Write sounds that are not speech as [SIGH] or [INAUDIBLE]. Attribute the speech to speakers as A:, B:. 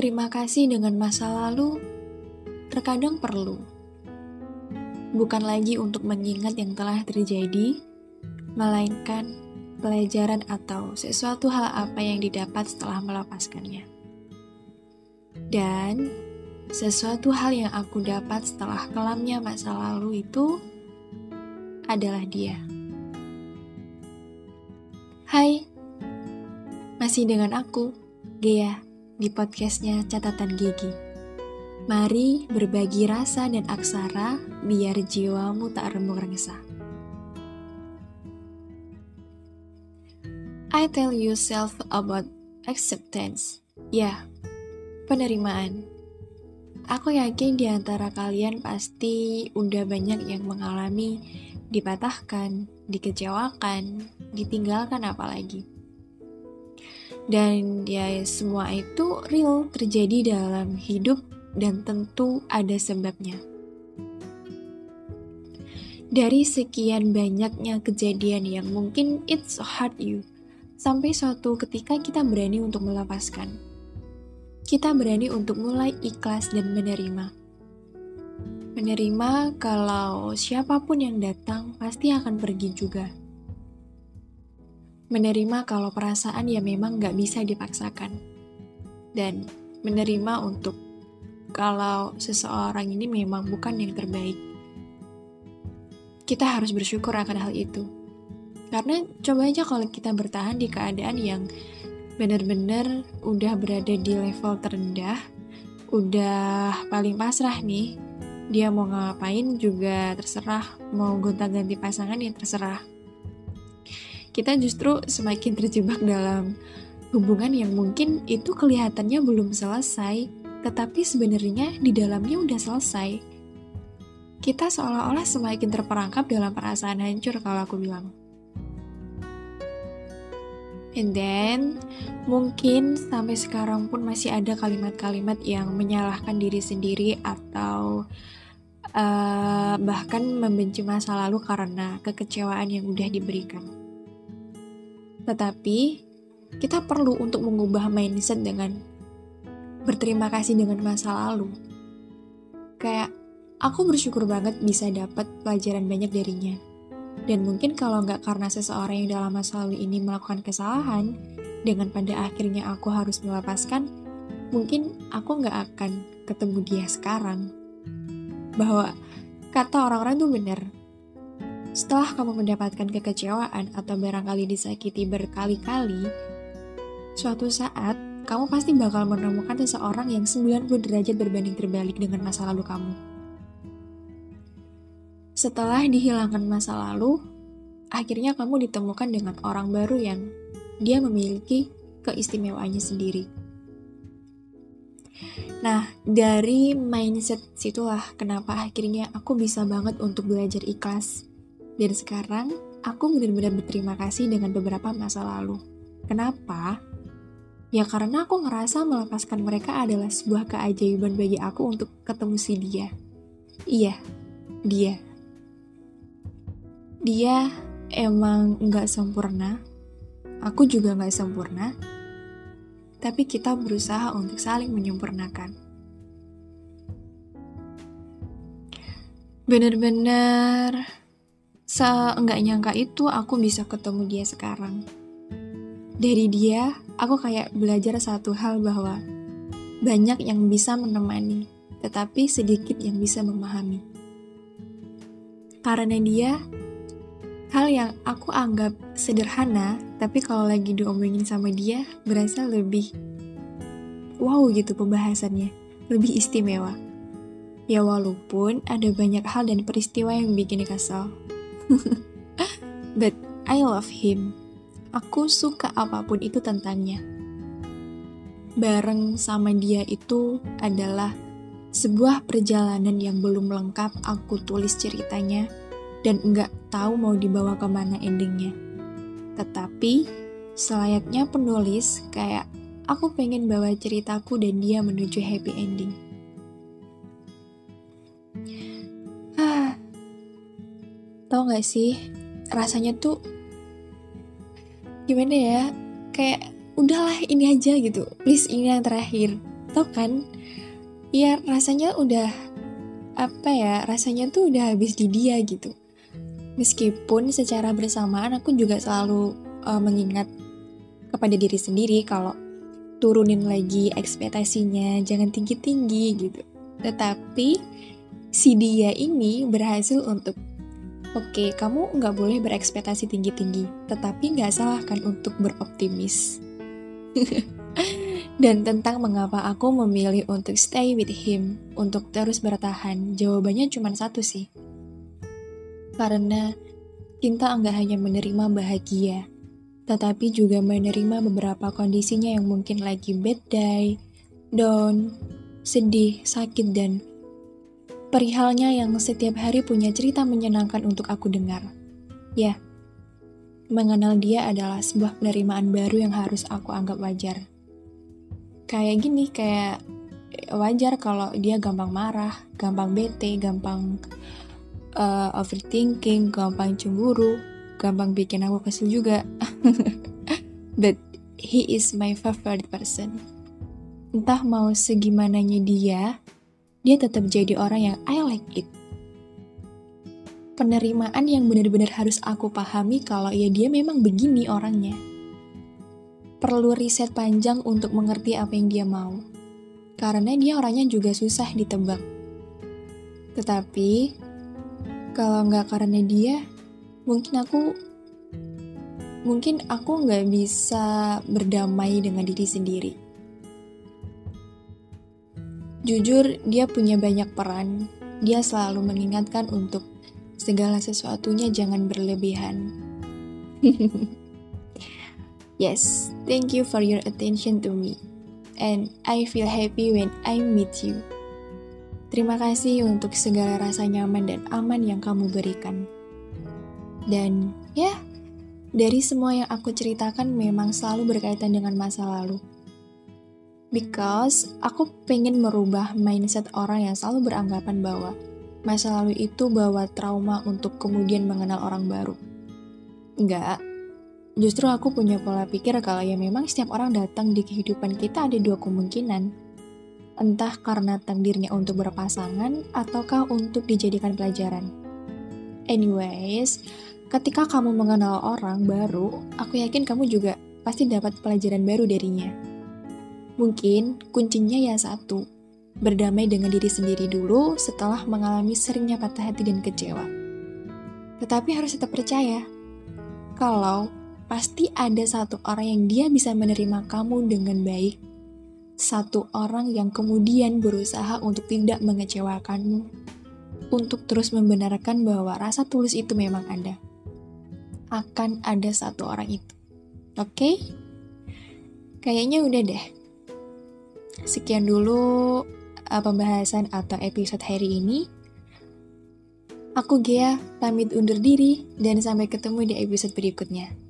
A: Terima kasih dengan masa lalu terkadang perlu. Bukan lagi untuk mengingat yang telah terjadi, melainkan pelajaran atau sesuatu hal apa yang didapat setelah melepaskannya. Dan sesuatu hal yang aku dapat setelah kelamnya masa lalu itu adalah dia. Hai, masih dengan aku, Gea di podcastnya Catatan Gigi. Mari berbagi rasa dan aksara biar jiwamu tak remuk rengsa. I tell yourself about acceptance. Ya, penerimaan. Aku yakin di antara kalian pasti udah banyak yang mengalami dipatahkan, dikecewakan, ditinggalkan apalagi. Dan ya semua itu real terjadi dalam hidup dan tentu ada sebabnya. Dari sekian banyaknya kejadian yang mungkin it's hard you, sampai suatu ketika kita berani untuk melepaskan. Kita berani untuk mulai ikhlas dan menerima. Menerima kalau siapa pun yang datang pasti akan pergi juga menerima kalau perasaan ya memang nggak bisa dipaksakan. Dan menerima untuk kalau seseorang ini memang bukan yang terbaik. Kita harus bersyukur akan hal itu. Karena coba aja kalau kita bertahan di keadaan yang benar-benar udah berada di level terendah, udah paling pasrah nih, dia mau ngapain juga terserah, mau gonta-ganti pasangan ya terserah kita justru semakin terjebak dalam hubungan yang mungkin itu kelihatannya belum selesai, tetapi sebenarnya di dalamnya udah selesai. Kita seolah-olah semakin terperangkap dalam perasaan hancur kalau aku bilang. And then, mungkin sampai sekarang pun masih ada kalimat-kalimat yang menyalahkan diri sendiri atau uh, bahkan membenci masa lalu karena kekecewaan yang udah diberikan. Tetapi, kita perlu untuk mengubah mindset dengan berterima kasih dengan masa lalu. Kayak, aku bersyukur banget bisa dapat pelajaran banyak darinya. Dan mungkin kalau nggak karena seseorang yang dalam masa lalu ini melakukan kesalahan, dengan pada akhirnya aku harus melepaskan, mungkin aku nggak akan ketemu dia sekarang. Bahwa kata orang-orang itu benar, setelah kamu mendapatkan kekecewaan atau barangkali disakiti berkali-kali, suatu saat kamu pasti bakal menemukan seseorang yang 90 derajat berbanding terbalik dengan masa lalu kamu. Setelah dihilangkan masa lalu, akhirnya kamu ditemukan dengan orang baru yang dia memiliki keistimewaannya sendiri. Nah, dari mindset situlah kenapa akhirnya aku bisa banget untuk belajar ikhlas dan sekarang, aku benar-benar berterima kasih dengan beberapa masa lalu. Kenapa? Ya karena aku ngerasa melepaskan mereka adalah sebuah keajaiban bagi aku untuk ketemu si dia. Iya, dia. Dia emang nggak sempurna. Aku juga nggak sempurna. Tapi kita berusaha untuk saling menyempurnakan. Bener-bener seenggak nyangka itu aku bisa ketemu dia sekarang. Dari dia, aku kayak belajar satu hal bahwa banyak yang bisa menemani, tetapi sedikit yang bisa memahami. Karena dia, hal yang aku anggap sederhana, tapi kalau lagi diomongin sama dia, berasa lebih wow gitu pembahasannya, lebih istimewa. Ya walaupun ada banyak hal dan peristiwa yang bikin kesal, [LAUGHS] But I love him. Aku suka apa pun itu tentangnya. Bareng sama dia itu adalah sebuah perjalanan yang belum lengkap aku tulis ceritanya dan enggak tahu mau dibawa ke mana endingnya. Tetapi, selayaknya penulis, kayak aku pengen bawa ceritaku dan dia menuju happy ending. Tau gak sih, rasanya tuh gimana ya, kayak udahlah ini aja gitu, please ini yang terakhir. Tuh kan, ya rasanya udah apa ya, rasanya tuh udah habis di dia gitu. Meskipun secara bersamaan aku juga selalu uh, mengingat kepada diri sendiri kalau turunin lagi ekspektasinya, jangan tinggi-tinggi gitu. Tetapi si dia ini berhasil untuk Oke, kamu nggak boleh berekspektasi tinggi-tinggi, tetapi nggak salah kan untuk beroptimis. [LAUGHS] Dan tentang mengapa aku memilih untuk stay with him, untuk terus bertahan, jawabannya cuma satu sih. Karena cinta nggak hanya menerima bahagia, tetapi juga menerima beberapa kondisinya yang mungkin lagi bad day, down, sedih, sakit, dan Perihalnya yang setiap hari punya cerita menyenangkan untuk aku dengar. Ya, mengenal dia adalah sebuah penerimaan baru yang harus aku anggap wajar. Kayak gini, kayak wajar kalau dia gampang marah, gampang bete, gampang uh, overthinking, gampang cemburu, gampang bikin aku kesel juga. [LAUGHS] But he is my favorite person. Entah mau segimananya dia, dia tetap jadi orang yang I like it. Penerimaan yang benar-benar harus aku pahami kalau ya dia memang begini orangnya. Perlu riset panjang untuk mengerti apa yang dia mau. Karena dia orangnya juga susah ditebak. Tetapi, kalau nggak karena dia, mungkin aku mungkin aku nggak bisa berdamai dengan diri sendiri Jujur, dia punya banyak peran. Dia selalu mengingatkan untuk segala sesuatunya jangan berlebihan. [LAUGHS] yes, thank you for your attention to me. And I feel happy when I meet you. Terima kasih untuk segala rasa nyaman dan aman yang kamu berikan. Dan ya, dari semua yang aku ceritakan memang selalu berkaitan dengan masa lalu Because aku pengen merubah mindset orang yang selalu beranggapan bahwa masa lalu itu bawa trauma untuk kemudian mengenal orang baru. Enggak. Justru aku punya pola pikir kalau ya memang setiap orang datang di kehidupan kita ada dua kemungkinan. Entah karena takdirnya untuk berpasangan ataukah untuk dijadikan pelajaran. Anyways, ketika kamu mengenal orang baru, aku yakin kamu juga pasti dapat pelajaran baru darinya Mungkin kuncinya ya satu, berdamai dengan diri sendiri dulu setelah mengalami seringnya patah hati dan kecewa. Tetapi harus tetap percaya, kalau pasti ada satu orang yang dia bisa menerima kamu dengan baik, satu orang yang kemudian berusaha untuk tidak mengecewakanmu, untuk terus membenarkan bahwa rasa tulus itu memang ada. Akan ada satu orang itu. Oke? Okay? Kayaknya udah deh. Sekian dulu uh, pembahasan atau episode hari ini. Aku Gea, pamit undur diri dan sampai ketemu di episode berikutnya.